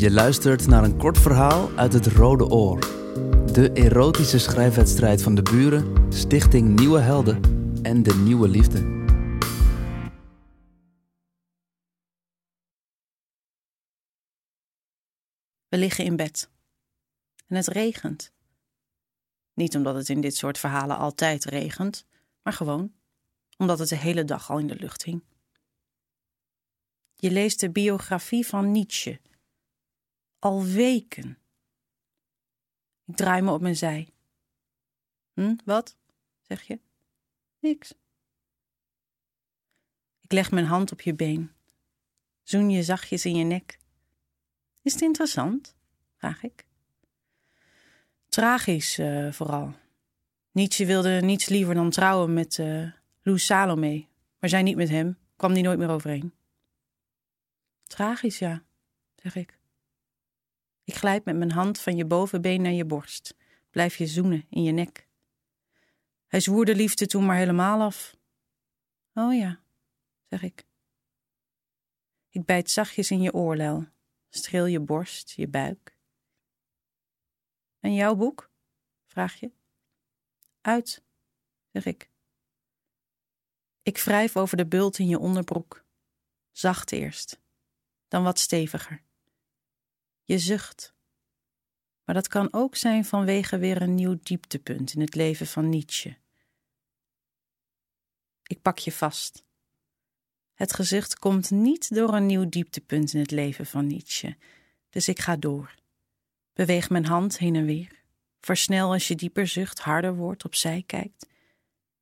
Je luistert naar een kort verhaal uit het Rode Oor. De erotische schrijfwedstrijd van de buren, Stichting Nieuwe Helden en de Nieuwe Liefde. We liggen in bed. En het regent. Niet omdat het in dit soort verhalen altijd regent, maar gewoon omdat het de hele dag al in de lucht hing. Je leest de biografie van Nietzsche. Al weken. Ik draai me op mijn zij. Hm, wat? zeg je? Niks. Ik leg mijn hand op je been. Zoen je zachtjes in je nek. Is het interessant? vraag ik. Tragisch uh, vooral. Nietzsche wilde niets liever dan trouwen met uh, Lou Salome, maar zij niet met hem, kwam die nooit meer overeen. Tragisch, ja, zeg ik. Ik glijd met mijn hand van je bovenbeen naar je borst, blijf je zoenen in je nek. Hij zwoer de liefde toen maar helemaal af. Oh ja, zeg ik. Ik bijt zachtjes in je oorlel, streel je borst, je buik. En jouw boek? vraag je. Uit, zeg ik. Ik wrijf over de bult in je onderbroek. Zacht eerst, dan wat steviger. Je zucht. Maar dat kan ook zijn vanwege weer een nieuw dieptepunt in het leven van Nietzsche. Ik pak je vast. Het gezicht komt niet door een nieuw dieptepunt in het leven van Nietzsche, dus ik ga door. Beweeg mijn hand heen en weer. Versnel als je dieper zucht, harder wordt, opzij kijkt.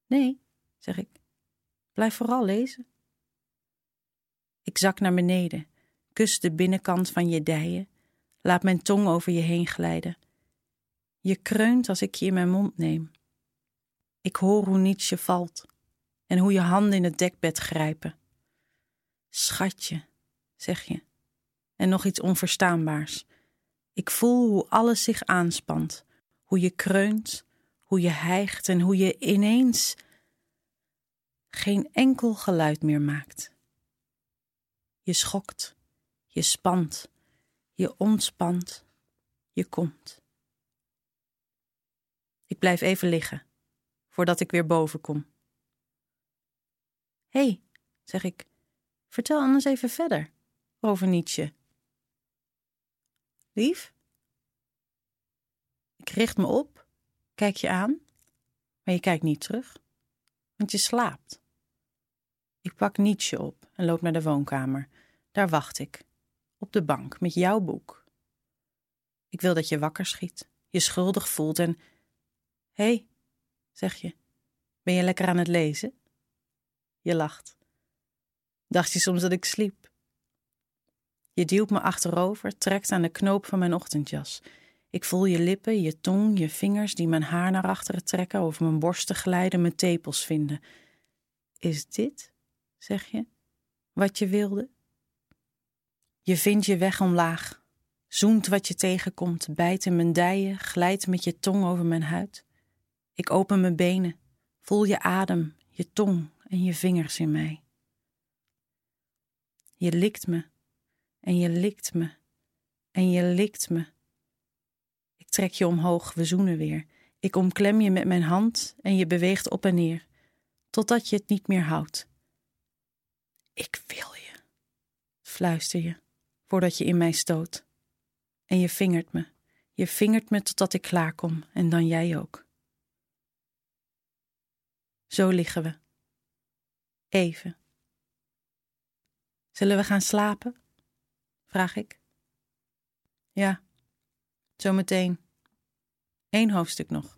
Nee, zeg ik. Blijf vooral lezen. Ik zak naar beneden, kus de binnenkant van je dijen, laat mijn tong over je heen glijden. Je kreunt als ik je in mijn mond neem. Ik hoor hoe Nietzsche valt en hoe je handen in het dekbed grijpen. Schatje, zeg je, en nog iets onverstaanbaars. Ik voel hoe alles zich aanspant, hoe je kreunt, hoe je hijgt en hoe je ineens geen enkel geluid meer maakt. Je schokt, je spant, je ontspant, je komt. Ik blijf even liggen, voordat ik weer boven kom. Hé, hey, zeg ik, vertel anders even verder over Nietzsche. Lief? Ik richt me op, kijk je aan, maar je kijkt niet terug, want je slaapt. Ik pak Nietzsche op en loop naar de woonkamer. Daar wacht ik, op de bank, met jouw boek. Ik wil dat je wakker schiet, je schuldig voelt en. Hé, hey, zeg je, ben je lekker aan het lezen? Je lacht. Dacht je soms dat ik sliep? Je duwt me achterover, trekt aan de knoop van mijn ochtendjas. Ik voel je lippen, je tong, je vingers die mijn haar naar achteren trekken, over mijn borsten glijden, mijn tepels vinden. Is dit zeg je, wat je wilde? Je vindt je weg omlaag, zoent wat je tegenkomt, bijt in mijn dijen, glijdt met je tong over mijn huid. Ik open mijn benen, voel je adem, je tong en je vingers in mij. Je likt me en je likt me en je likt me. Ik trek je omhoog, we zoenen weer. Ik omklem je met mijn hand en je beweegt op en neer, totdat je het niet meer houdt. Ik wil je, fluister je, voordat je in mij stoot. En je vingert me, je vingert me totdat ik klaarkom en dan jij ook. Zo liggen we. Even. Zullen we gaan slapen? vraag ik. Ja, zometeen. Eén hoofdstuk nog.